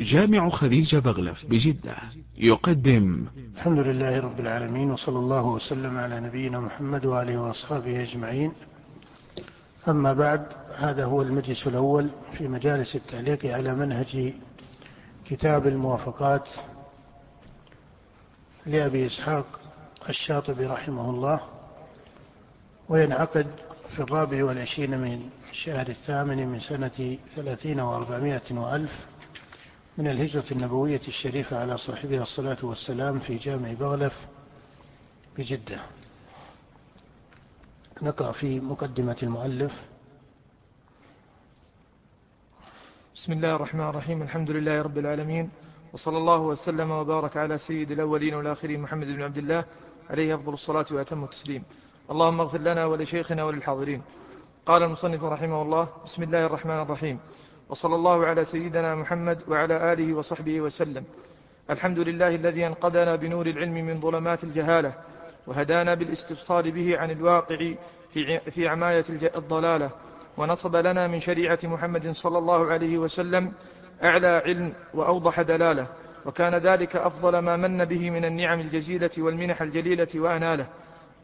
جامع خديجة بغلف بجدة يقدم. الحمد لله رب العالمين وصلى الله وسلم على نبينا محمد وآله وأصحابه أجمعين. أما بعد هذا هو المجلس الأول في مجالس التعليق على منهج كتاب الموافقات لأبي إسحاق الشاطبي رحمه الله وينعقد في الرابع والعشرين من الشهر الثامن من سنة ثلاثين وأربعمائة وألف. من الهجرة النبوية الشريفة على صاحبها الصلاة والسلام في جامع بغلف بجدة. نقرأ في مقدمة المؤلف. بسم الله الرحمن الرحيم الحمد لله رب العالمين وصلى الله وسلم وبارك على سيد الأولين والآخرين محمد بن عبد الله عليه أفضل الصلاة وأتم التسليم. اللهم اغفر لنا ولشيخنا وللحاضرين. قال المصنف رحمه الله بسم الله الرحمن الرحيم. وصلى الله على سيدنا محمد وعلى آله وصحبه وسلم. الحمد لله الذي أنقذنا بنور العلم من ظلمات الجهالة وهدانا بالاستبصار به عن الواقع في في عماية الضلالة ونصب لنا من شريعة محمد صلى الله عليه وسلم أعلى علم وأوضح دلالة وكان ذلك أفضل ما من به من النعم الجزيلة والمنح الجليلة وأناله.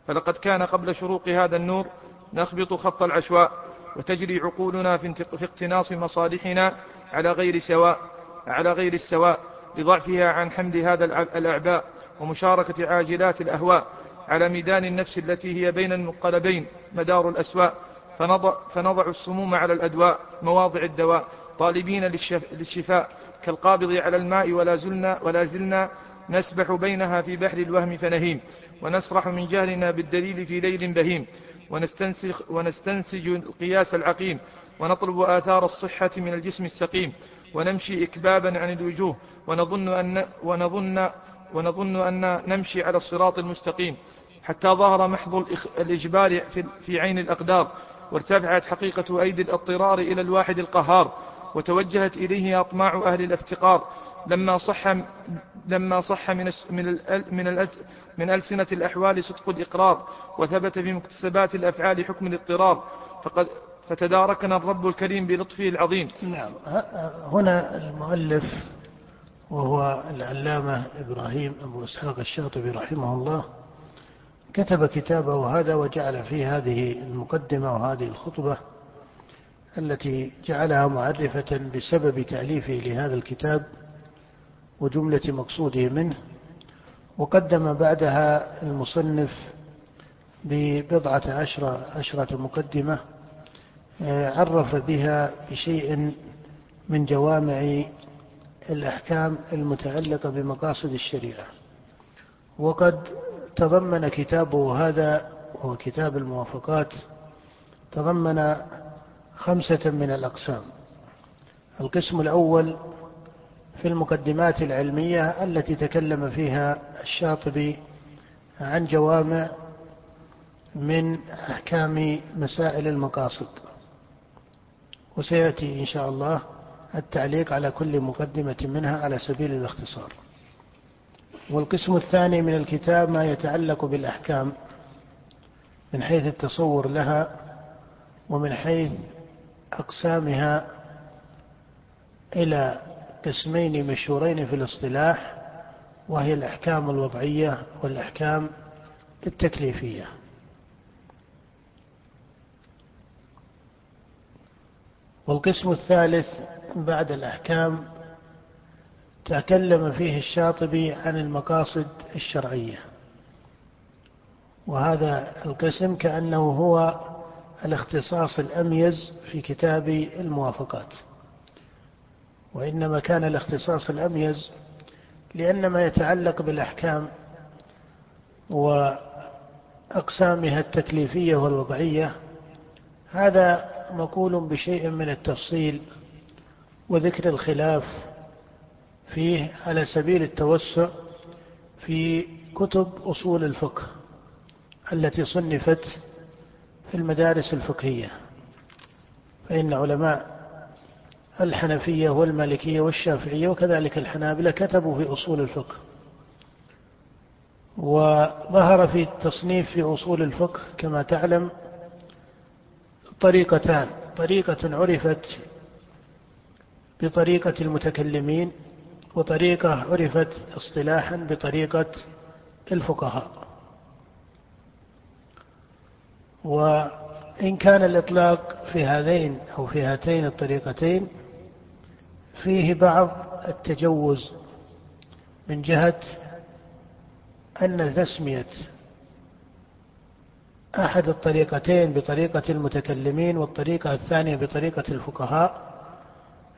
فلقد كان قبل شروق هذا النور نخبط خط العشواء وتجري عقولنا في اقتناص مصالحنا على غير سواء على غير السواء لضعفها عن حمد هذا الأعباء ومشاركة عاجلات الأهواء على ميدان النفس التي هي بين المنقلبين مدار الأسواء. فنضع, فنضع السموم على الأدواء مواضع الدواء طالبين للشفاء. كالقابض على الماء ولا زلنا, ولا زلنا نسبح بينها في بحر الوهم فنهيم. ونسرح من جهلنا بالدليل في ليل بهيم. ونستنسخ ونستنسج القياس العقيم ونطلب آثار الصحة من الجسم السقيم ونمشي إكبابا عن الوجوه ونظن أن ونظن ونظن أن نمشي على الصراط المستقيم. حتى ظهر محض الإجبار في عين الأقدار وارتفعت حقيقة أيدي الاضطرار إلى الواحد القهار وتوجهت إليه أطماع أهل الافتقار لما صح لما صح من من من, من ألسنة الأحوال صدق الإقرار وثبت في مكتسبات الأفعال حكم الاضطرار فقد فتداركنا الرب الكريم بلطفه العظيم. نعم. هنا المؤلف وهو العلامة إبراهيم أبو إسحاق الشاطبي رحمه الله كتب كتابه هذا وجعل فيه هذه المقدمة وهذه الخطبة التي جعلها معرفة بسبب تأليفه لهذا الكتاب. وجملة مقصوده منه وقدم بعدها المصنف ببضعة عشرة, عشرة مقدمة آه، عرف بها بشيء من جوامع الأحكام المتعلقة بمقاصد الشريعة. وقد تضمن كتابه هذا وهو كتاب الموافقات تضمن خمسة من الأقسام. القسم الأول في المقدمات العلمية التي تكلم فيها الشاطبي عن جوامع من أحكام مسائل المقاصد. وسيأتي إن شاء الله التعليق على كل مقدمة منها على سبيل الاختصار. والقسم الثاني من الكتاب ما يتعلق بالأحكام من حيث التصور لها ومن حيث أقسامها إلى قسمين مشهورين في الاصطلاح وهي الأحكام الوضعية والأحكام التكليفية. والقسم الثالث بعد الأحكام تكلم فيه الشاطبي عن المقاصد الشرعية. وهذا القسم كأنه هو الاختصاص الأميز في كتاب الموافقات. وإنما كان الاختصاص الأميز لأن ما يتعلق بالأحكام وأقسامها التكليفية والوضعية هذا مقول بشيء من التفصيل وذكر الخلاف فيه على سبيل التوسع في كتب أصول الفقه التي صنفت في المدارس الفقهية. فإن علماء الحنفية والمالكية والشافعية وكذلك الحنابلة كتبوا في أصول الفقه. وظهر في التصنيف في أصول الفقه كما تعلم طريقتان. طريقة عرفت بطريقة المتكلمين وطريقة عرفت اصطلاحا بطريقة الفقهاء. وإن كان الإطلاق في هذين أو في هاتين الطريقتين فيه بعض التجوز من جهة أن تسمية أحد الطريقتين بطريقة المتكلمين والطريقة الثانية بطريقة الفقهاء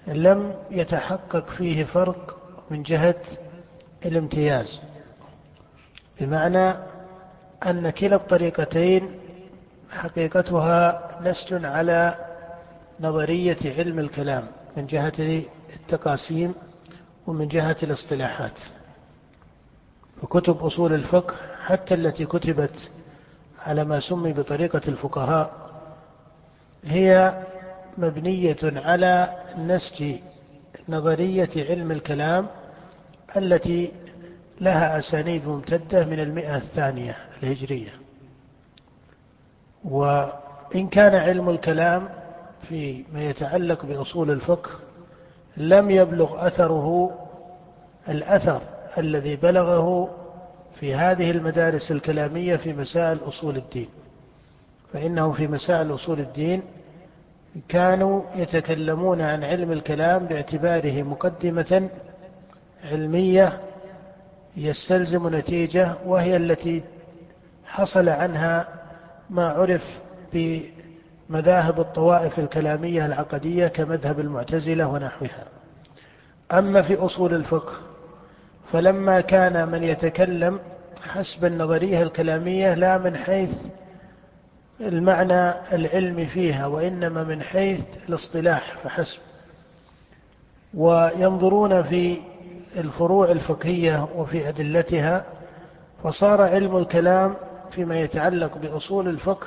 لم يتحقق فيه فرق من جهة الامتياز. بمعنى أن كلا الطريقتين حقيقتها نسج على نظرية علم الكلام. من جهة التقاسيم ومن جهة الاصطلاحات. فكتب أصول الفقه حتى التي كتبت على ما سمي بطريقة الفقهاء هي مبنية على نسج نظرية علم الكلام التي لها أسانيد ممتدة من المئة الثانية الهجرية. وإن كان علم الكلام فيما يتعلق بأصول الفقه لم يبلغ أثره الأثر الذي بلغه في هذه المدارس الكلامية في مسائل أصول الدين. فإنه في مسائل أصول الدين كانوا يتكلمون عن علم الكلام باعتباره مقدمة علمية يستلزم نتيجة وهي التي حصل عنها ما عرف بمذاهب الطوائف الكلامية العقدية كمذهب المعتزلة ونحوها. أما في أصول الفقه فلما كان من يتكلم حسب النظرية الكلامية لا من حيث المعنى العلمي فيها وإنما من حيث الاصطلاح فحسب. وينظرون في الفروع الفقهية وفي أدلتها فصار علم الكلام فيما يتعلق بأصول الفقه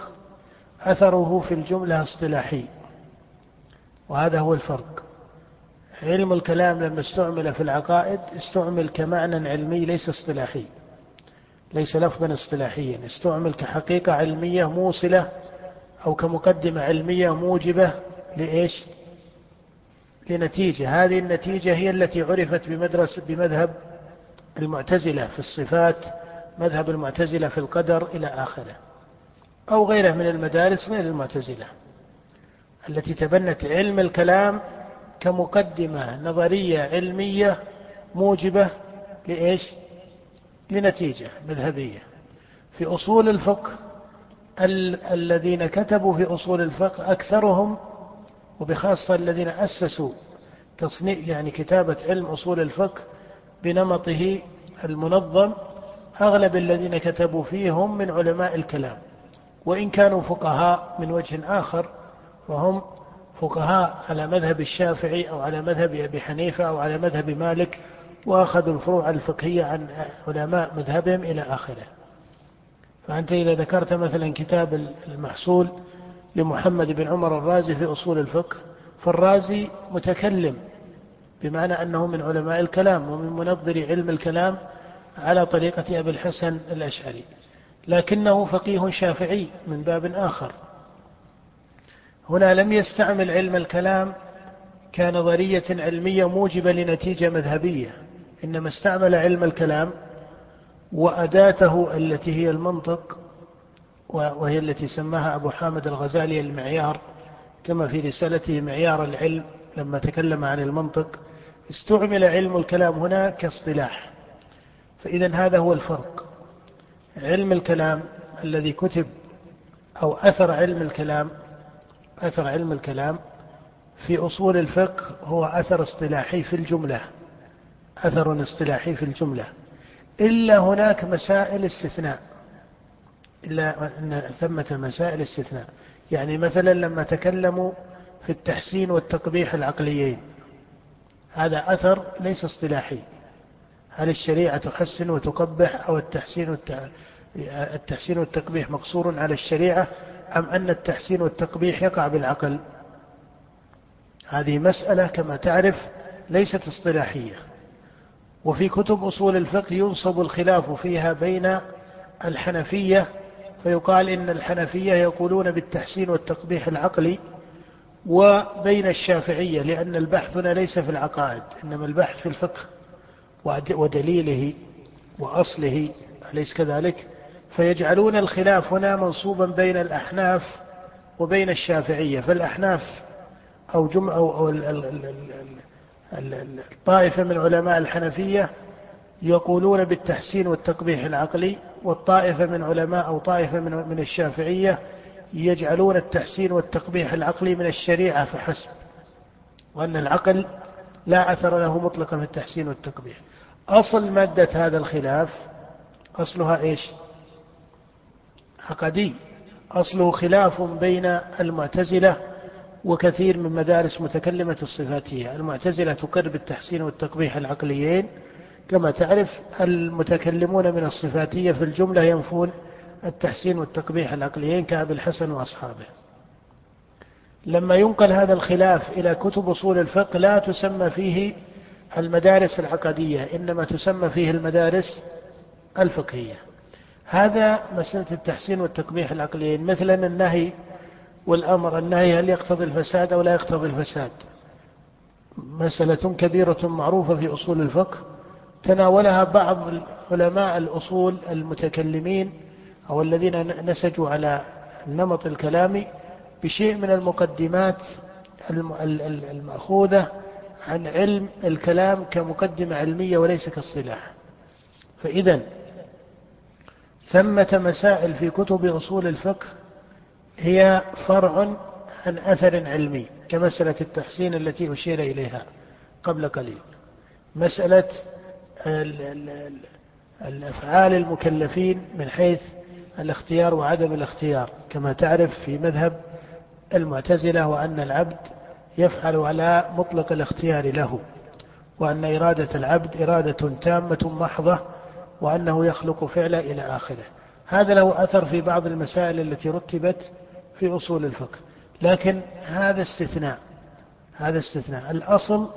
أثره في الجملة اصطلاحي وهذا هو الفرق. علم الكلام لما استعمل في العقائد استعمل كمعنى علمي ليس اصطلاحي ليس لفظا اصطلاحيا. استعمل كحقيقة علمية موصلة أو كمقدمة علمية موجبة لإيش؟ لنتيجة. هذه النتيجة هي التي عرفت بمدرسة بمذهب المعتزلة في الصفات مذهب المعتزلة في القدر إلى آخره. أو غيره من المدارس غير المعتزلة التي تبنت علم الكلام كمقدمة نظرية علمية موجبة لإيش؟ لنتيجة مذهبية. في أصول الفقه ال الذين كتبوا في أصول الفقه أكثرهم وبخاصة الذين أسسوا تصنيع يعني كتابة علم أصول الفقه بنمطه المنظم أغلب الذين كتبوا فيه هم من علماء الكلام. وإن كانوا فقهاء من وجه آخر وهم فقهاء على مذهب الشافعي أو على مذهب أبي حنيفة أو على مذهب مالك وأخذوا الفروع الفقهية عن علماء مذهبهم إلى آخره. فأنت إذا ذكرت مثلا كتاب المحصول لمحمد بن عمر الرازي في أصول الفقه فالرازي متكلم بمعنى أنه من علماء الكلام ومن منظري علم الكلام على طريقة أبي الحسن الأشعري. لكنه فقيه شافعي من باب آخر. هنا لم يستعمل علم الكلام كنظرية علمية موجبة لنتيجة مذهبية إنما استعمل علم الكلام وأداته التي هي المنطق وهي التي سماها أبو حامد الغزالي المعيار كما في رسالته معيار العلم لما تكلم عن المنطق استعمل علم الكلام هنا كاصطلاح. فإذا هذا هو الفرق. علم الكلام الذي كتب أو أثر علم الكلام أثر علم الكلام في أصول الفقه هو أثر اصطلاحي في الجملة أثر اصطلاحي في الجملة. إلا هناك مسائل استثناء إلا أن ثمة مسائل استثناء. يعني مثلا لما تكلموا في التحسين والتقبيح العقليين هذا أثر ليس اصطلاحي. هل الشريعة تحسن وتقبح أو التحسين التحسين والتقبيح مقصور على الشريعة أم أن التحسين والتقبيح يقع بالعقل؟ هذه مسألة كما تعرف ليست اصطلاحية. وفي كتب أصول الفقه ينصب الخلاف فيها بين الحنفية فيقال إن الحنفية يقولون بالتحسين والتقبيح العقلي وبين الشافعية لأن البحث هنا ليس في العقائد إنما البحث في الفقه. ودليله وأصله أليس كذلك؟ فيجعلون الخلاف هنا منصوبا بين الأحناف وبين الشافعية. فالأحناف أو جمع أو, الطائفة من علماء الحنفية يقولون بالتحسين والتقبيح العقلي والطائفة من علماء أو طائفة من من الشافعية يجعلون التحسين والتقبيح العقلي من الشريعة فحسب وأن العقل لا أثر له مطلقا في التحسين والتقبيح. أصل مادة هذا الخلاف أصلها إيش؟ عقدي. أصله خلاف بين المعتزلة وكثير من مدارس متكلمة الصفاتية. المعتزلة تقر بالتحسين والتقبيح العقليين. كما تعرف المتكلمون من الصفاتية في الجملة ينفون التحسين والتقبيح العقليين كأبي الحسن وأصحابه. لما ينقل هذا الخلاف إلى كتب أصول الفقه لا تسمى فيه المدارس العقدية إنما تسمى فيه المدارس الفقهية. هذا مسألة التحسين والتقبيح العقليين مثلا النهي والأمر النهي هل يقتضي الفساد أو لا يقتضي الفساد؟ مسألة كبيرة معروفة في أصول الفقه. تناولها بعض علماء الأصول المتكلمين أو الذين نسجوا على النمط الكلامي بشيء من المقدمات المأخوذة عن علم الكلام كمقدمة علمية وليس كالصلاح فإذا ثمة مسائل في كتب أصول الفقه هي فرع عن أثر علمي كمسألة التحسين التي أشير إليها قبل قليل. مسألة الأفعال المكلفين من حيث الاختيار وعدم الاختيار كما تعرف في مذهب المعتزلة وأن العبد يفعل على مطلق الاختيار له وأن إرادة العبد إرادة تامة محضة وأنه يخلق فعلا إلى آخره. هذا له أثر في بعض المسائل التي رتبت في أصول الفقه. لكن هذا استثناء هذا استثناء. الأصل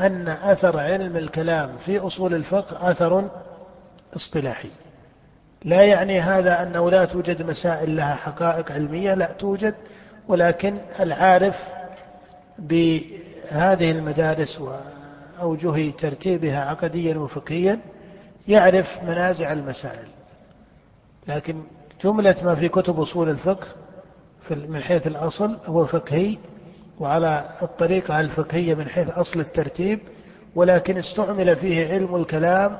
أن أثر علم الكلام في أصول الفقه أثر اصطلاحي. لا يعني هذا أنه لا توجد مسائل لها حقائق علمية لا توجد ولكن العارف بهذه المدارس وأوجه ترتيبها عقديا وفقهيا يعرف منازع المسائل. لكن جملة ما في كتب أصول الفقه من حيث الأصل هو فقهي وعلى الطريقة الفقهية من حيث أصل الترتيب ولكن استعمل فيه علم الكلام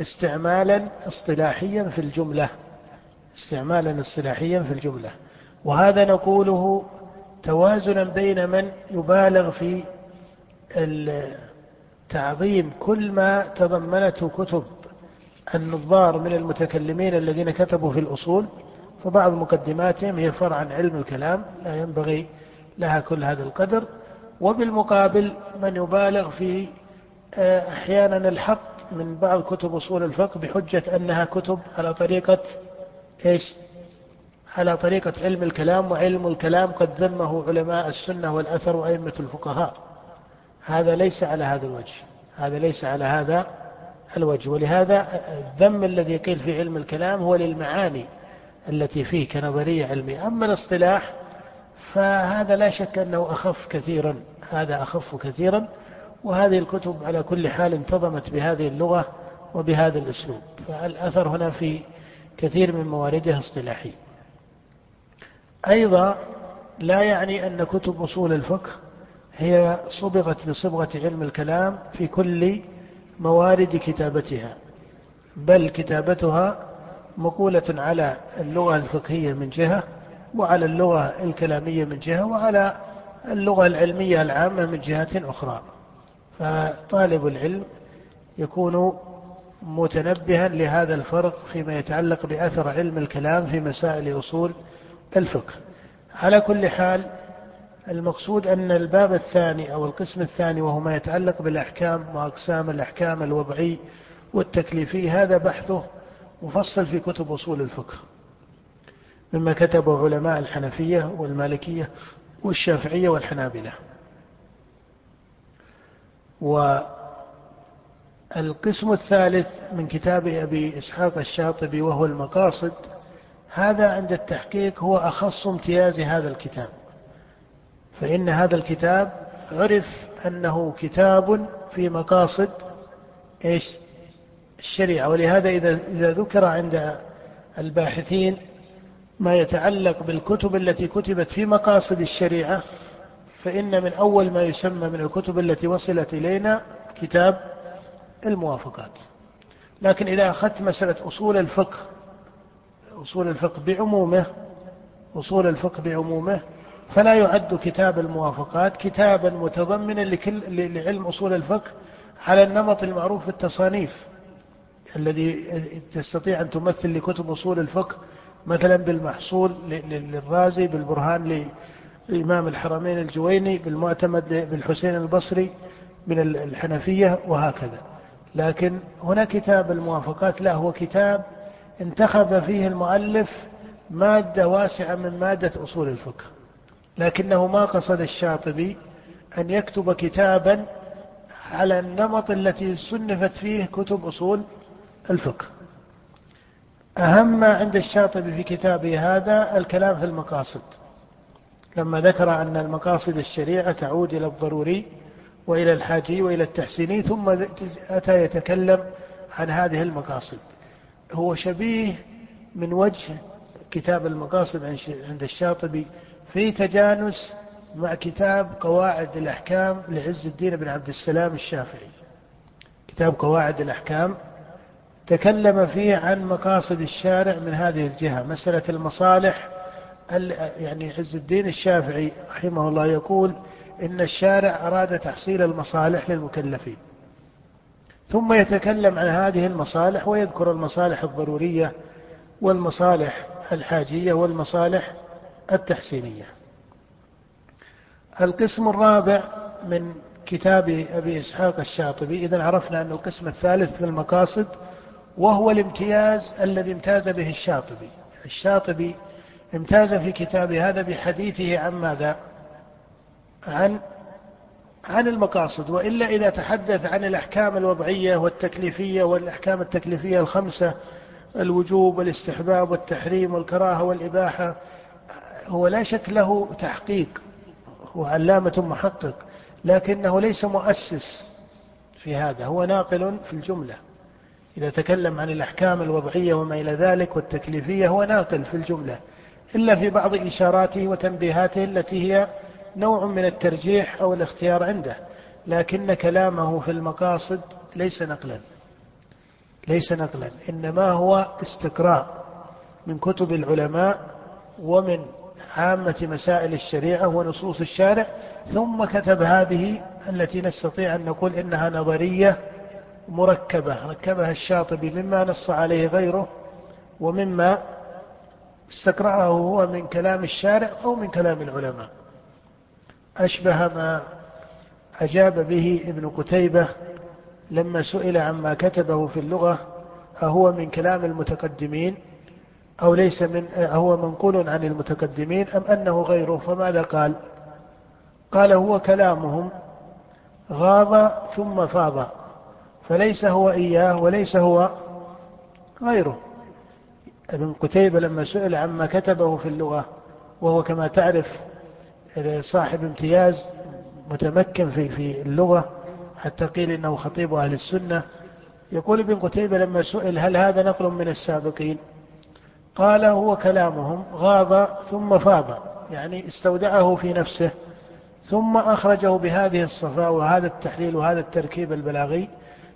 استعمالا اصطلاحيا في الجملة. استعمالا اصطلاحيا في الجملة. وهذا نقوله توازنا بين من يبالغ في تعظيم كل ما تضمنته كتب النظار من المتكلمين الذين كتبوا في الأصول فبعض مقدماتهم هي فرع عن علم الكلام لا ينبغي لها كل هذا القدر. وبالمقابل من يبالغ في آه، أحيانا الحق من بعض كتب أصول الفقه بحجة أنها كتب على طريقة إيش؟ على طريقة علم الكلام وعلم الكلام قد ذمه علماء السنة والأثر وأئمة الفقهاء. هذا ليس على هذا الوجه. هذا ليس على هذا الوجه. ولهذا الذم الذي قيل في علم الكلام هو للمعاني التي فيه كنظرية علمية. أما الاصطلاح فهذا لا شك أنه أخف كثيرا. هذا أخف كثيرا. وهذه الكتب على كل حال انتظمت بهذه اللغة وبهذا الأسلوب. فالأثر هنا في كثير من موارده اصطلاحي. أيضا لا يعني أن كتب أصول الفقه هي صبغت بصبغة علم الكلام في كل موارد كتابتها بل كتابتها مقولة على اللغة الفقهية من جهة وعلى اللغة الكلامية من جهة وعلى اللغة العلمية العامة من جهة أخرى. فطالب العلم يكون متنبها لهذا الفرق فيما يتعلق بأثر علم الكلام في مسائل أصول الفقه. على كل حال المقصود أن الباب الثاني أو القسم الثاني وهو ما يتعلق بالأحكام وأقسام الأحكام الوضعي والتكليفي هذا بحثه مفصل في كتب أصول الفقه. مما كتبه علماء الحنفية والمالكية والشافعية والحنابلة. والقسم الثالث من كتاب أبي إسحاق الشاطبي وهو المقاصد هذا عند التحقيق هو أخص امتياز هذا الكتاب. فإن هذا الكتاب عرف أنه كتاب في مقاصد إيش؟ الشريعة. ولهذا إذا, إذا ذكر عند الباحثين ما يتعلق بالكتب التي كتبت في مقاصد الشريعة فإن من أول ما يسمى من الكتب التي وصلت إلينا كتاب الموافقات. لكن إذا أخذت مسألة أصول الفقه أصول الفقه بعمومه أصول الفقه بعمومه. فلا يعد كتاب الموافقات كتابا متضمنا لكل لعلم أصول الفقه على النمط المعروف في التصانيف. الذي تستطيع أن تمثل لكتب أصول الفقه مثلا بالمحصول للرازي بالبرهان لإمام الحرمين الجويني بالمعتمد بالحسين البصري من الحنفية وهكذا. لكن هنا كتاب الموافقات لا هو كتاب انتخب فيه المؤلف مادة واسعة من مادة أصول الفقه. لكنه ما قصد الشاطبي أن يكتب كتابا على النمط التي صنفت فيه كتب أصول الفقه. أهم ما عند الشاطبي في كتابه هذا الكلام في المقاصد. لما ذكر أن المقاصد الشريعة تعود إلى الضروري وإلى الحاجي وإلى التحسيني ثم أتى يتكلم عن هذه المقاصد. هو شبيه من وجه كتاب المقاصد عند الشاطبي في تجانس مع كتاب قواعد الأحكام لعز الدين بن عبد السلام الشافعي. كتاب قواعد الأحكام تكلم فيه عن مقاصد الشارع من هذه الجهة. مسألة المصالح يعني عز الدين الشافعي رحمه الله يقول إن الشارع أراد تحصيل المصالح للمكلفين. ثم يتكلم عن هذه المصالح ويذكر المصالح الضرورية والمصالح الحاجية والمصالح التحسينية. القسم الرابع من كتاب أبي إسحاق الشاطبي إذا عرفنا أن القسم الثالث في المقاصد وهو الامتياز الذي امتاز به الشاطبي. الشاطبي امتاز في كتابه هذا بحديثه عن ماذا؟ عن عن المقاصد وإلا إذا تحدث عن الأحكام الوضعية والتكليفية والأحكام التكليفية الخمسة الوجوب والاستحباب والتحريم والكراهة والإباحة هو لا شك له تحقيق هو علامة محقق لكنه ليس مؤسس في هذا هو ناقل في الجملة. إذا تكلم عن الأحكام الوضعية وما إلى ذلك والتكليفية هو ناقل في الجملة إلا في بعض إشاراته وتنبيهاته التي هي نوع من الترجيح أو الاختيار عنده لكن كلامه في المقاصد ليس نقلا. ليس نقلا إنما هو استقراء من كتب العلماء ومن عامة مسائل الشريعة ونصوص الشارع. ثم كتب هذه التي نستطيع أن نقول إنها نظرية مركبة ركبها الشاطبي مما نص عليه غيره ومما استقرأه هو من كلام الشارع أو من كلام العلماء. أشبه ما أجاب به ابن قتيبة لما سئل عما كتبه في اللغة أهو من كلام المتقدمين أو ليس من أهو منقول عن المتقدمين أم أنه غيره فماذا قال؟ قال هو كلامهم غاض ثم فاض فليس هو إياه وليس هو غيره. ابن قتيبة لما سئل عما كتبه في اللغة وهو كما تعرف صاحب امتياز متمكن في في اللغة حتى قيل إنه خطيب أهل السنة. يقول ابن قتيبة لما سئل هل هذا نقل من السابقين؟ قال هو كلامهم غاض ثم فاض يعني استودعه في نفسه ثم أخرجه بهذه الصفاء وهذا التحليل وهذا التركيب البلاغي.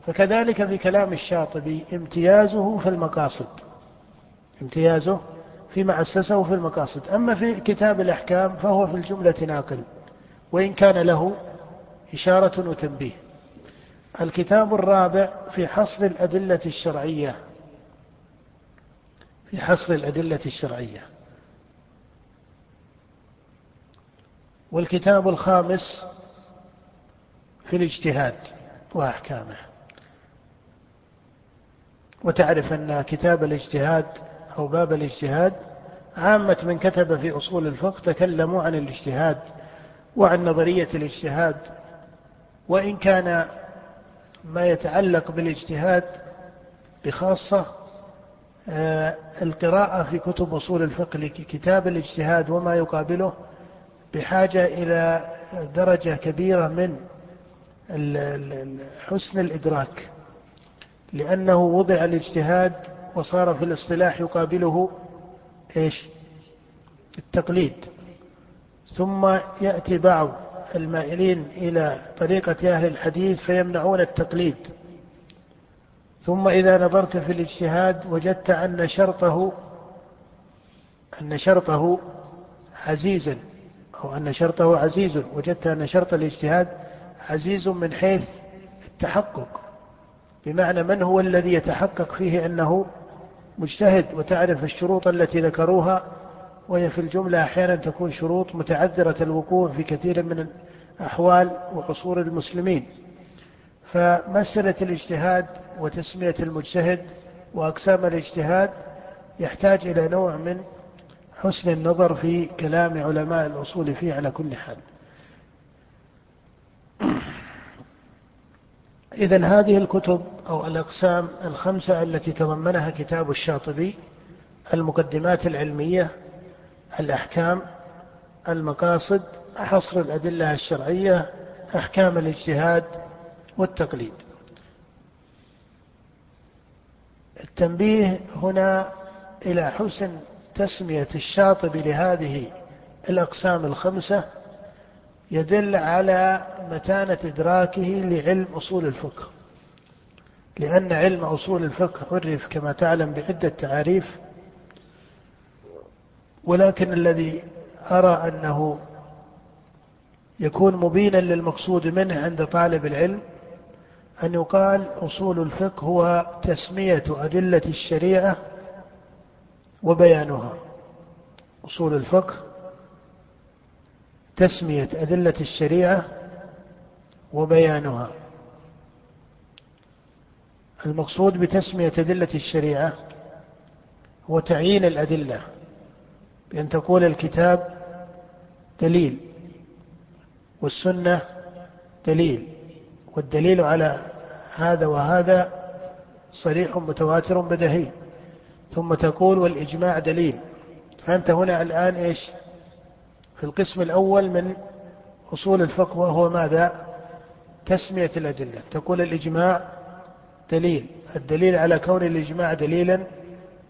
فكذلك في كلام الشاطبي امتيازه في المقاصد. امتيازه فيما أسسه في المقاصد. أما في كتاب الأحكام فهو في الجملة ناقل وإن كان له إشارة وتنبيه. الكتاب الرابع في حصر الأدلة الشرعية. في حصر الأدلة الشرعية. والكتاب الخامس في الاجتهاد وأحكامه. وتعرف أن كتاب الاجتهاد أو باب الاجتهاد عامة من كتب في أصول الفقه تكلموا عن الاجتهاد وعن نظرية الاجتهاد. وإن كان ما يتعلق بالاجتهاد بخاصة آه، القراءة في كتب أصول الفقه لكتاب الاجتهاد وما يقابله بحاجة إلى درجة كبيرة من حسن الإدراك لأنه وضع الاجتهاد وصار في الاصطلاح يقابله إيش؟ التقليد. ثم يأتي بعض المائلين إلى طريقة أهل الحديث فيمنعون التقليد. ثم إذا نظرت في الاجتهاد وجدت أن شرطه أن شرطه عزيزا أو أن شرطه عزيز وجدت أن شرط الاجتهاد عزيز من حيث التحقق. بمعنى من هو الذي يتحقق فيه أنه مجتهد وتعرف الشروط التي ذكروها وهي في الجملة أحيانا تكون شروط متعذرة الوقوع في كثير من الأحوال وقصور المسلمين. فمسألة الاجتهاد وتسمية المجتهد وأقسام الاجتهاد يحتاج إلى نوع من حسن النظر في كلام علماء الأصول فيه على كل حال. إذا هذه الكتب أو الأقسام الخمسة التي تضمنها كتاب الشاطبي المقدمات العلمية الأحكام المقاصد حصر الأدلة الشرعية أحكام الاجتهاد والتقليد. التنبيه هنا إلى حسن تسمية الشاطبي لهذه الأقسام الخمسة يدل على متانة إدراكه لعلم أصول الفقه. لأن علم أصول الفقه عرف كما تعلم بعدة تعاريف ولكن الذي أرى أنه يكون مبينا للمقصود منه عند طالب العلم أن يقال أصول الفقه هو تسمية أدلة الشريعة وبيانها. أصول الفقه تسمية أدلة الشريعة وبيانها. المقصود بتسمية أدلة الشريعة هو تعيين الأدلة بأن تقول الكتاب دليل والسنة دليل والدليل على هذا وهذا صريح متواتر بدهي ثم تقول والإجماع دليل. فأنت هنا الآن إيش؟ في القسم الأول من أصول الفقه وهو ماذا؟ تسمية الأدلة. تقول الإجماع دليل. الدليل على كون الإجماع دليلا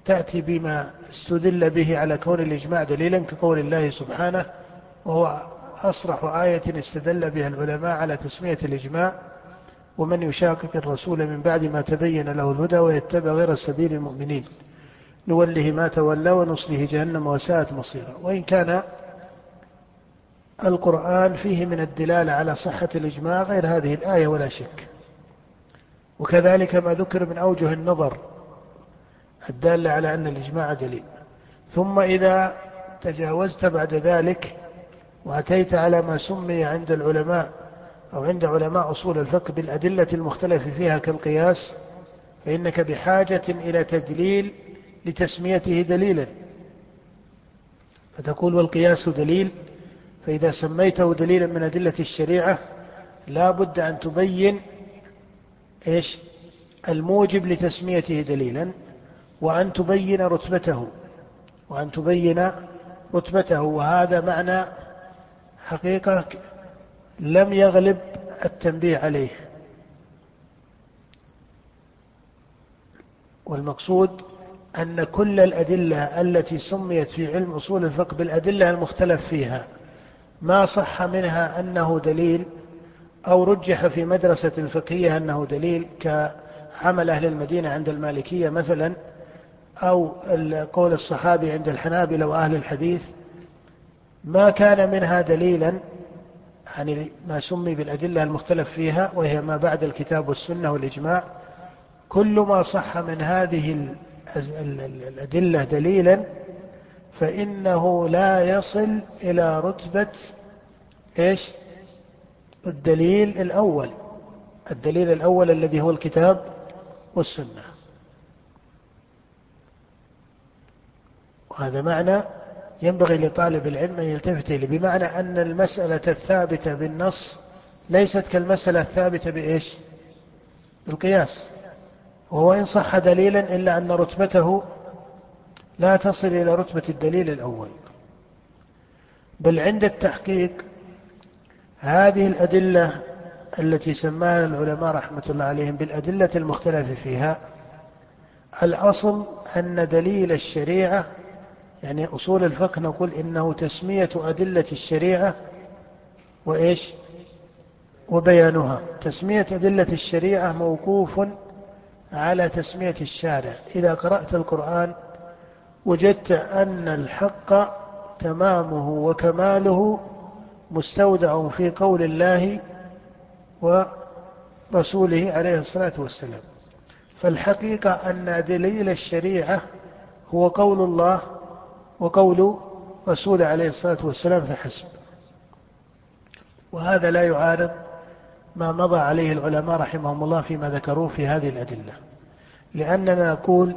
تأتي بما استدل به على كون الإجماع دليلا كقول الله سبحانه وهو أصرح آية استدل بها العلماء على تسمية الإجماع. ومن يشاقق الرسول من بعد ما تبين له الهدى ويتبع غير سبيل المؤمنين. نوله ما تولى ونصله جهنم وساءت مصيرا وإن كان القرآن فيه من الدلالة على صحة الإجماع غير هذه الآية ولا شك. وكذلك ما ذكر من أوجه النظر الدالة على أن الإجماع دليل. ثم إذا تجاوزت بعد ذلك وأتيت على ما سمي عند العلماء أو عند علماء أصول الفقه بالأدلة المختلف فيها كالقياس فإنك بحاجة إلى تدليل لتسميته دليلا. فتقول والقياس دليل فإذا سميته دليلا من أدلة الشريعة لا بد أن تبين إيش؟ الموجب لتسميته دليلا وأن تبين رتبته وأن تبين رتبته. وهذا معنى حقيقة لم يغلب التنبيه عليه. والمقصود أن كل الأدلة التي سميت في علم أصول الفقه بالأدلة المختلف فيها. ما صح منها أنه دليل أو رجح في مدرسة فقهية أنه دليل كعمل أهل المدينة عند المالكية مثلا أو قول الصحابي عند الحنابلة وأهل الحديث. ما كان منها دليلا يعني ما سمي بالأدلة المختلف فيها وهي ما بعد الكتاب والسنة والإجماع. كل ما صح من هذه الأدلة دليلا فإنه لا يصل إلى رتبة إيش؟ الدليل الأول. الدليل الأول الذي هو الكتاب والسنة. وهذا معنى ينبغي لطالب العلم أن يلتفت إليه بمعنى أن المسألة الثابتة بالنص ليست كالمسألة الثابتة بإيش؟ بالقياس. وهو إن صح دليلا إلا أن رتبته لا تصل إلى رتبة الدليل الأول. بل عند التحقيق هذه الأدلة التي سماها العلماء رحمة الله عليهم بالأدلة المختلفة فيها الأصل أن دليل الشريعة يعني أصول الفقه نقول إنه تسمية أدلة الشريعة وإيش؟ وبيانها. تسمية أدلة الشريعة موقوف على تسمية الشارع. إذا قرأت القرآن وجدت أن الحق تمامه وكماله مستودع في قول الله ورسوله عليه الصلاة والسلام. فالحقيقة أن دليل الشريعة هو قول الله وقول رسوله عليه الصلاة والسلام فحسب وهذا لا يعارض ما مضى عليه العلماء رحمهم الله فيما ذكروه في هذه الأدلة. لأننا نقول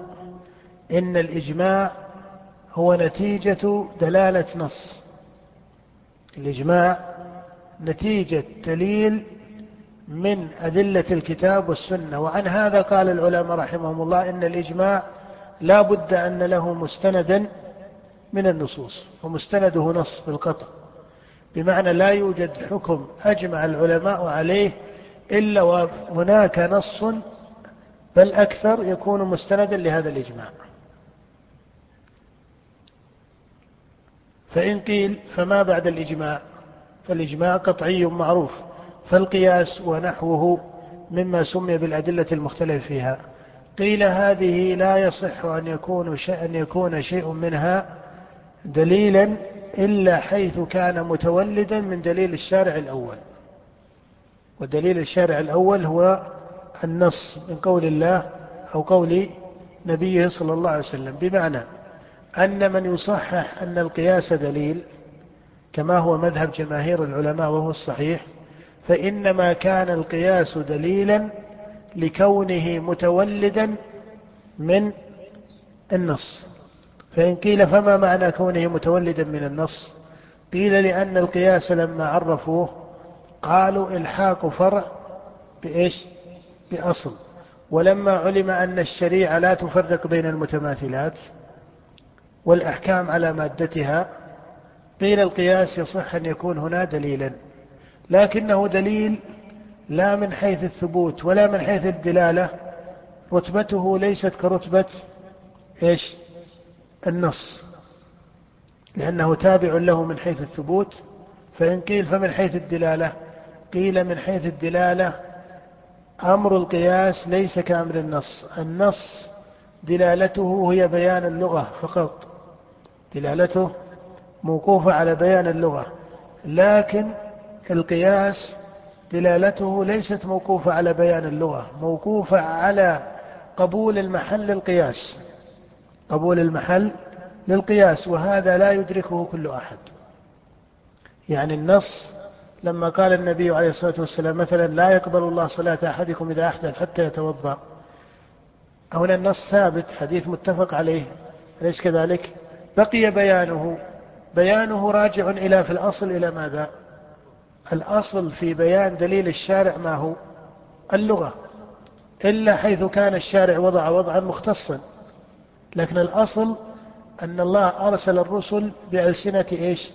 إن الإجماع هو نتيجة دلالة نص. الإجماع نتيجة دليل من أدلة الكتاب والسنة. وعن هذا قال العلماء رحمهم الله إن الإجماع لا بد أن له مستندا من النصوص ومستنده نص بالقطع بمعنى لا يوجد حكم أجمع العلماء عليه إلا وهناك نص بل أكثر يكون مستندا لهذا الإجماع. فإن قيل فما بعد الإجماع فالإجماع قطعي معروف فالقياس ونحوه مما سمي بالأدلة المختلف فيها. قيل هذه لا يصح أن يكون أن يكون شيء منها دليلا إلا حيث كان متولدا من دليل الشارع الأول. ودليل الشارع الأول هو النص من قول الله أو قول نبيه صلى الله عليه وسلم. بمعنى أن من يصحح أن القياس دليل كما هو مذهب جماهير العلماء وهو الصحيح فإنما كان القياس دليلا لكونه متولدا من النص. فإن قيل فما معنى كونه متولدا من النص؟ قيل لأن القياس لما عرفوه قالوا إلحاق فرع بإيش؟ بأصل. ولما علم أن الشريعة لا تفرق بين المتماثلات والأحكام على مادتها قيل القياس يصح أن يكون هنا دليلا لكنه دليل لا من حيث الثبوت ولا من حيث الدلالة رتبته ليست كرتبة إيش؟ النص لأنه تابع له من حيث الثبوت فإن قيل فمن حيث الدلالة قيل من حيث الدلالة أمر القياس ليس كأمر النص النص دلالته هي بيان اللغة فقط دلالته موقوفة على بيان اللغة لكن القياس دلالته ليست موقوفة على بيان اللغة موقوفة على قبول المحل للقياس قبول المحل للقياس وهذا لا يدركه كل أحد. يعني النص لما قال النبي عليه الصلاة والسلام مثلا لا يقبل الله صلاة أحدكم إذا أحدث حتى يتوضأ هنا النص ثابت حديث متفق عليه أليس كذلك؟ بقي بيانه. بيانه راجع إلى في الأصل إلى ماذا؟ الأصل في بيان دليل الشارع ما هو؟ اللغة. إلا حيث كان الشارع وضع وضعا مختصا. لكن الأصل أن الله أرسل الرسل بألسنة إيش؟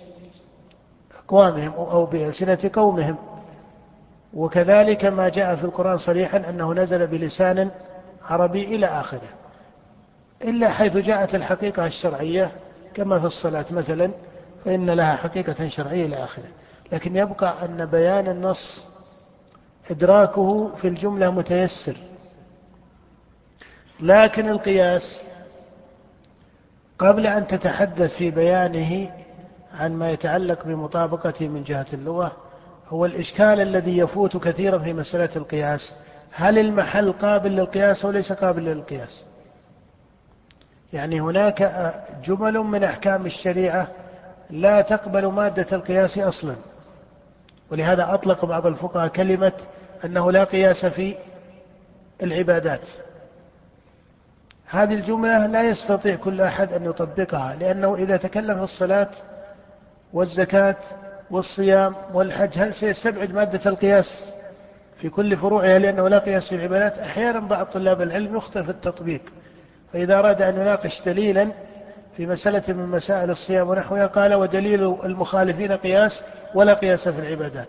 أقوامهم أو بألسنة قومهم. وكذلك ما جاء في القرآن صريحا أنه نزل بلسان عربي إلى آخره. إلا حيث جاءت الحقيقة الشرعية كما في الصلاة مثلا فإن لها حقيقة شرعية إلى آخره. لكن يبقى أن بيان النص إدراكه في الجملة متيسر. لكن القياس قبل أن تتحدث في بيانه عن ما يتعلق بمطابقته من جهة اللغة هو الإشكال الذي يفوت كثيرا في مسألة القياس. هل المحل قابل للقياس أو ليس قابل للقياس؟ يعني هناك جمل من أحكام الشريعة لا تقبل مادة القياس أصلا. ولهذا أطلق بعض الفقهاء كلمة أنه لا قياس في العبادات. هذه الجملة لا يستطيع كل أحد أن يطبقها لأنه إذا تكلم في الصلاة والزكاة والصيام والحج هل سيستبعد مادة القياس في كل فروعها لأنه لا قياس في العبادات؟ أحيانا بعض طلاب العلم يخطئ في التطبيق. فإذا أراد أن يناقش دليلا في مسألة من مسائل الصيام ونحوها قال ودليل المخالفين قياس ولا قياس في العبادات.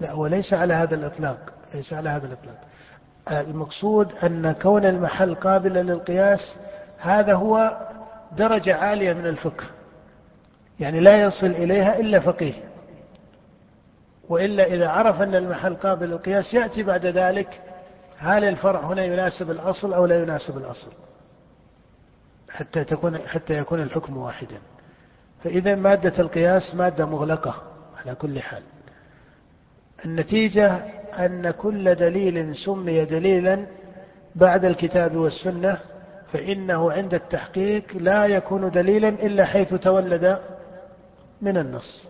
لا هو ليس على هذا الإطلاق ليس على هذا الإطلاق. المقصود أن كون المحل قابلا للقياس هذا هو درجة عالية من الفقه. يعني لا يصل إليها إلا فقيه. وإلا إذا عرف أن المحل قابل للقياس يأتي بعد ذلك هل الفرع هنا يناسب الأصل أو لا يناسب الأصل؟ حتى تكون حتى يكون الحكم واحدا. فإذا مادة القياس مادة مغلقة على كل حال. النتيجة أن كل دليل سمي دليلا بعد الكتاب والسنة فإنه عند التحقيق لا يكون دليلا إلا حيث تولد من النص.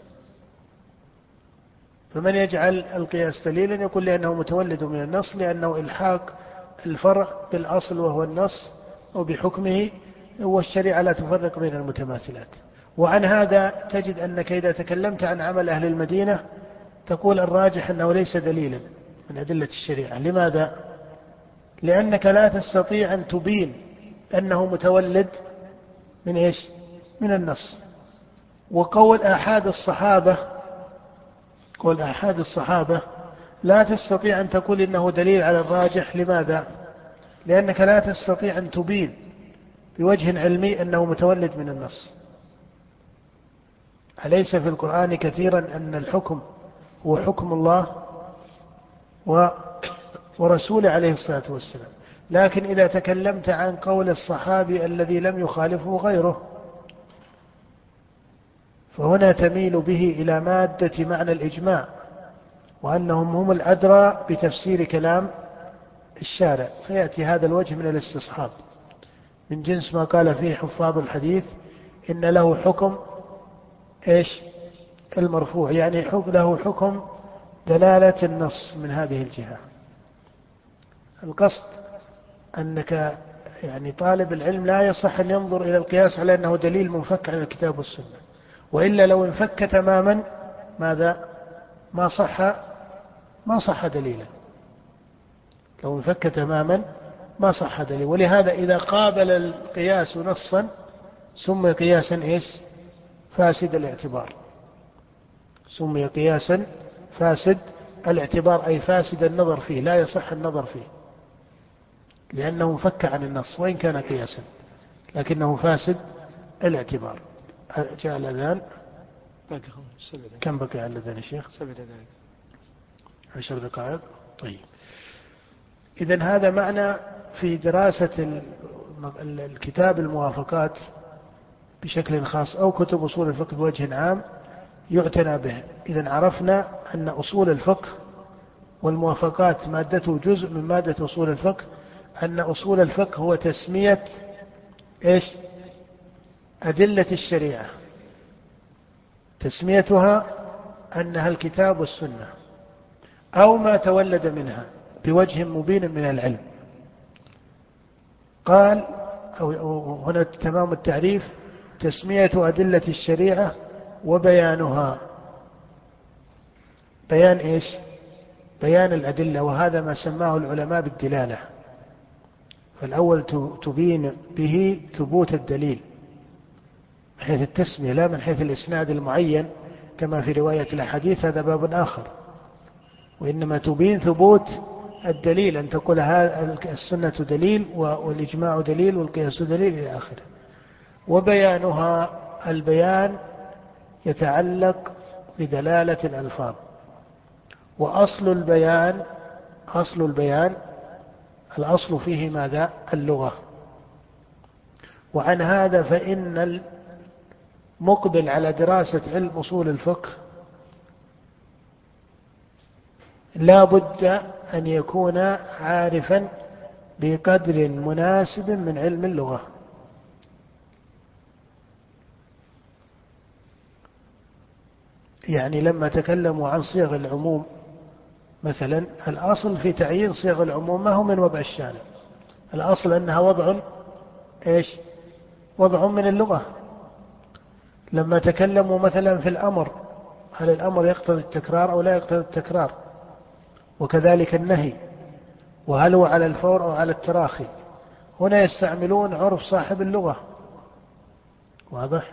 فمن يجعل القياس دليلا يقول لأنه متولد من النص لأنه إلحاق الفرع بالأصل وهو النص وبحكمه والشريعة لا تفرق بين المتماثلات وعن هذا تجد أنك إذا تكلمت عن عمل أهل المدينة تقول الراجح أنه ليس دليلا من أدلة الشريعة لماذا؟ لأنك لا تستطيع أن تبين أنه متولد من إيش؟ من النص وقول آحاد الصحابة قول آحاد الصحابة لا تستطيع أن تقول إنه دليل على الراجح لماذا؟ لأنك لا تستطيع أن تبين بوجه علمي أنه متولد من النص أليس في القرآن كثيرا أن الحكم هو حكم الله ورسوله عليه الصلاة والسلام لكن إذا تكلمت عن قول الصحابي الذي لم يخالفه غيره فهنا تميل به إلى مادة معنى الإجماع وأنهم هم الأدرى بتفسير كلام الشارع. فيأتي هذا الوجه من الاستصحاب. من جنس ما قال فيه حفاظ الحديث إن له حكم إيش؟ المرفوع. يعني له حكم دلالة النص من هذه الجهة. القصد أنك يعني طالب العلم لا يصح أن ينظر إلى القياس على أنه دليل منفك عن الكتاب والسنة. وإلا لو انفك تماما ماذا؟ ما صح ما صح دليلا. لو انفك تماما ما صح دليل ولهذا إذا قابل القياس نصا سمي قياسا إيش؟ فاسد الاعتبار. سمي قياسا فاسد الاعتبار أي فاسد النظر فيه لا يصح النظر فيه. لأنه انفك عن النص وإن كان قياسا لكنه فاسد الاعتبار. جاء الأذان باقي كم بقي على الأذان يا شيخ؟ سبع دقائق عشر دقائق؟ طيب. إذا هذا معنى في دراسة الكتاب الموافقات بشكل خاص أو كتب أصول الفقه بوجه عام يعتنى به. إذا عرفنا أن أصول الفقه والموافقات مادته جزء من مادة أصول الفقه أن أصول الفقه هو تسمية إيش؟ أدلة الشريعة. تسميتها أنها الكتاب والسنة أو ما تولد منها بوجه مبين من العلم. قال أو هنا تمام التعريف تسمية أدلة الشريعة وبيانها. بيان إيش؟ بيان الأدلة وهذا ما سماه العلماء بالدلالة. فالأول تبين به ثبوت الدليل. حيث التسمية لا من حيث الإسناد المعين كما في رواية الأحاديث هذا باب آخر. وإنما تبين ثبوت الدليل أن تقول السنة دليل والإجماع دليل والقياس دليل إلى آخره. وبيانها البيان يتعلق بدلالة الألفاظ. وأصل البيان أصل البيان الأصل فيه ماذا؟ اللغة. وعن هذا فإن المقبل على دراسة علم أصول الفقه لا بد أن يكون عارفا بقدر مناسب من علم اللغة. يعني لما تكلموا عن صيغ العموم مثلا الأصل في تعيين صيغ العموم ما هو من وضع الشارع؟ الأصل أنها وضع إيش؟ وضع من اللغة. لما تكلموا مثلا في الأمر هل الأمر يقتضي التكرار أو لا يقتضي التكرار؟ وكذلك النهي وهل هو على الفور أو على التراخي؟ هنا يستعملون عرف صاحب اللغة. واضح؟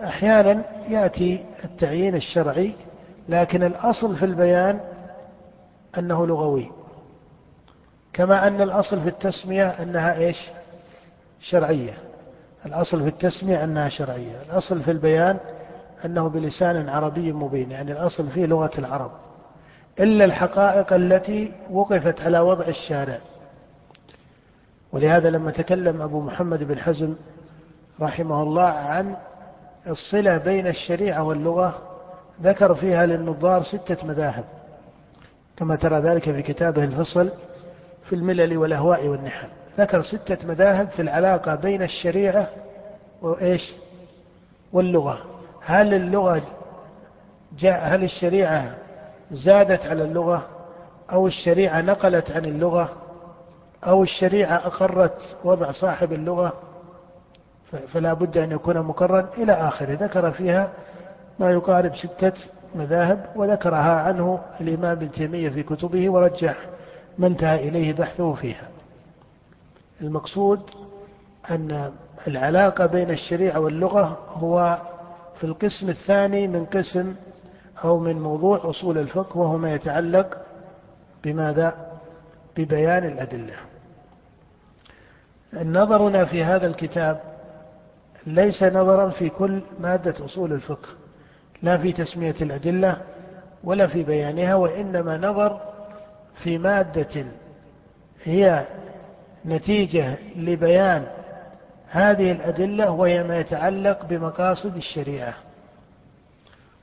أحيانا يأتي التعيين الشرعي لكن الأصل في البيان أنه لغوي. كما أن الأصل في التسمية أنها إيش؟ شرعية. الأصل في التسمية أنها شرعية الأصل في البيان أنه بلسان عربي مبين يعني الأصل فيه لغة العرب. إلا الحقائق التي وقفت على وضع الشارع. ولهذا لما تكلم أبو محمد بن حزم رحمه الله عن الصلة بين الشريعة واللغة ذكر فيها للنظار ستة مذاهب كما ترى ذلك في كتابه الفصل في الملل والأهواء والنحل. ذكر ستة مذاهب في العلاقة بين الشريعة وإيش؟ واللغة. هل اللغة جاء هل الشريعة زادت على اللغة؟ أو الشريعة نقلت عن اللغة؟ أو الشريعة أقرت وضع صاحب اللغة؟ فلا بد أن يكون مقرا إلى آخره. ذكر فيها ما يقارب ستة مذاهب وذكرها عنه الإمام ابن تيمية في كتبه ورجح ما انتهى إليه بحثه فيها. المقصود أن العلاقة بين الشريعة واللغة هو في القسم الثاني من قسم أو من موضوع أصول الفقه وهو ما يتعلق بماذا؟ ببيان الأدلة. نظرنا في هذا الكتاب ليس نظرا في كل مادة أصول الفقه، لا في تسمية الأدلة ولا في بيانها وإنما نظر في مادة هي نتيجة لبيان هذه الأدلة وهي ما يتعلق بمقاصد الشريعة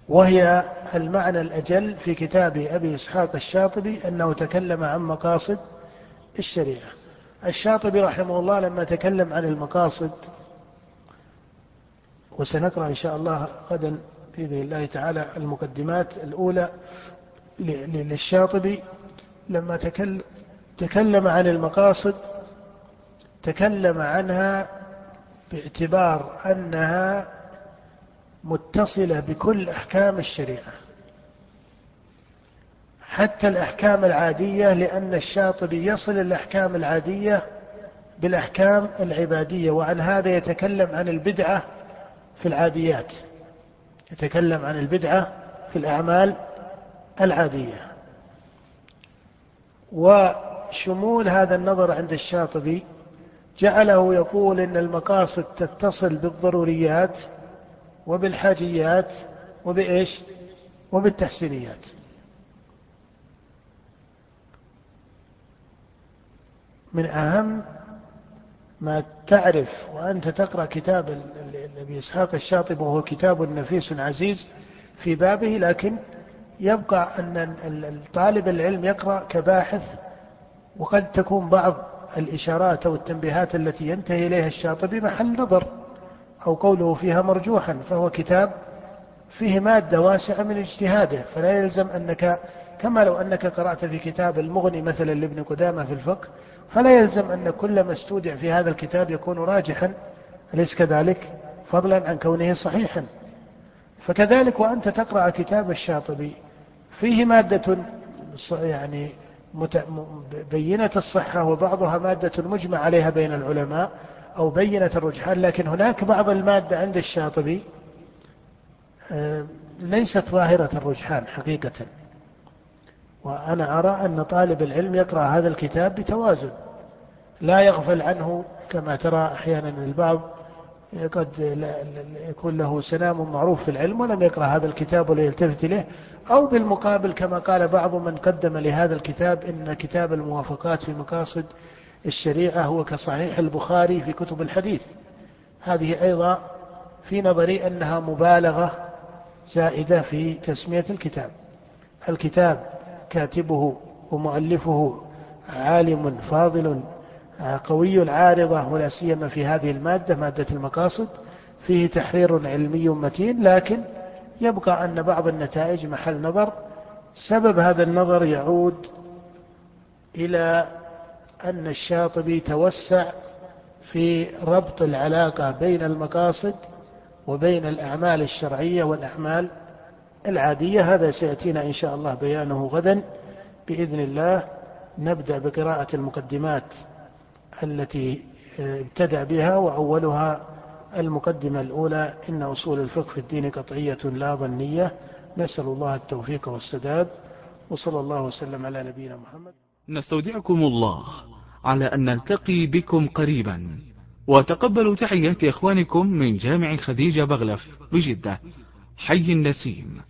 وهي المعنى الأجل في كتاب أبي إسحاق الشاطبي أنه تكلم عن مقاصد الشريعة. الشاطبي رحمه الله لما تكلم عن المقاصد وسنقرأ إن شاء الله غدا بإذن الله تعالى المقدمات الأولى للشاطبي لما تكلم عن المقاصد تكلم عنها باعتبار أنها متصلة بكل أحكام الشريعة. حتى الأحكام العادية لأن الشاطبي يصل الأحكام العادية بالأحكام العبادية وعن هذا يتكلم عن البدعة في العاديات يتكلم عن البدعة في الأعمال العادية. وشمول هذا النظر عند الشاطبي جعله يقول إن المقاصد تتصل بالضروريات وبالحاجيات وبإيش؟ وبالتحسينيات. من أهم ما تعرف وأنت تقرأ كتاب ابي إسحاق الشاطبي وهو كتاب نفيس عزيز في بابه لكن يبقى أن طالب العلم يقرأ كباحث وقد تكون بعض الإشارات أو التنبيهات التي ينتهي إليها الشاطبي محل نظر أو قوله فيها مرجوحا فهو كتاب فيه مادة واسعة من اجتهاده فلا يلزم أنك كما لو أنك قرأت في كتاب المغني مثلا لابن قدامة في الفقه فلا يلزم أن كل ما استودع في هذا الكتاب يكون راجحا أليس كذلك؟ فضلا عن كونه صحيحا. فكذلك وأنت تقرأ كتاب الشاطبي فيه مادة يعني بينة الصحة وبعضها مادة مجمع عليها بين العلماء أو بينة الرجحان لكن هناك بعض المادة عند الشاطبي آه، ليست ظاهرة الرجحان حقيقة. وأنا أرى أن طالب العلم يقرأ هذا الكتاب بتوازن لا يغفل عنه كما ترى أحيانا البعض. قد يكون له سلام معروف في العلم ولم يقرأ هذا الكتاب ولا يلتفت إليه أو بالمقابل كما قال بعض من قدم لهذا الكتاب إن كتاب الموافقات في مقاصد الشريعة هو كصحيح البخاري في كتب الحديث. هذه أيضا في نظري أنها مبالغة زائدة في تسمية الكتاب. الكتاب كاتبه ومؤلفه عالم فاضل قوي العارضة ولا سيما في هذه المادة مادة المقاصد فيه تحرير علمي متين لكن يبقى أن بعض النتائج محل نظر. سبب هذا النظر يعود إلى أن الشاطبي توسع في ربط العلاقة بين المقاصد وبين الأعمال الشرعية والأعمال العادية. هذا سيأتينا إن شاء الله بيانه غدا بإذن الله. نبدأ بقراءة المقدمات التي ابتدأ بها وأولها المقدمة الأولى إن أصول الفقه في الدين قطعية لا ظنية. نسأل الله التوفيق والسداد وصلى الله وسلم على نبينا محمد. نستودعكم الله على أن نلتقي بكم قريبا. وتقبلوا تحيات إخوانكم من جامع خديجة بغلف بجدة. حي النسيم.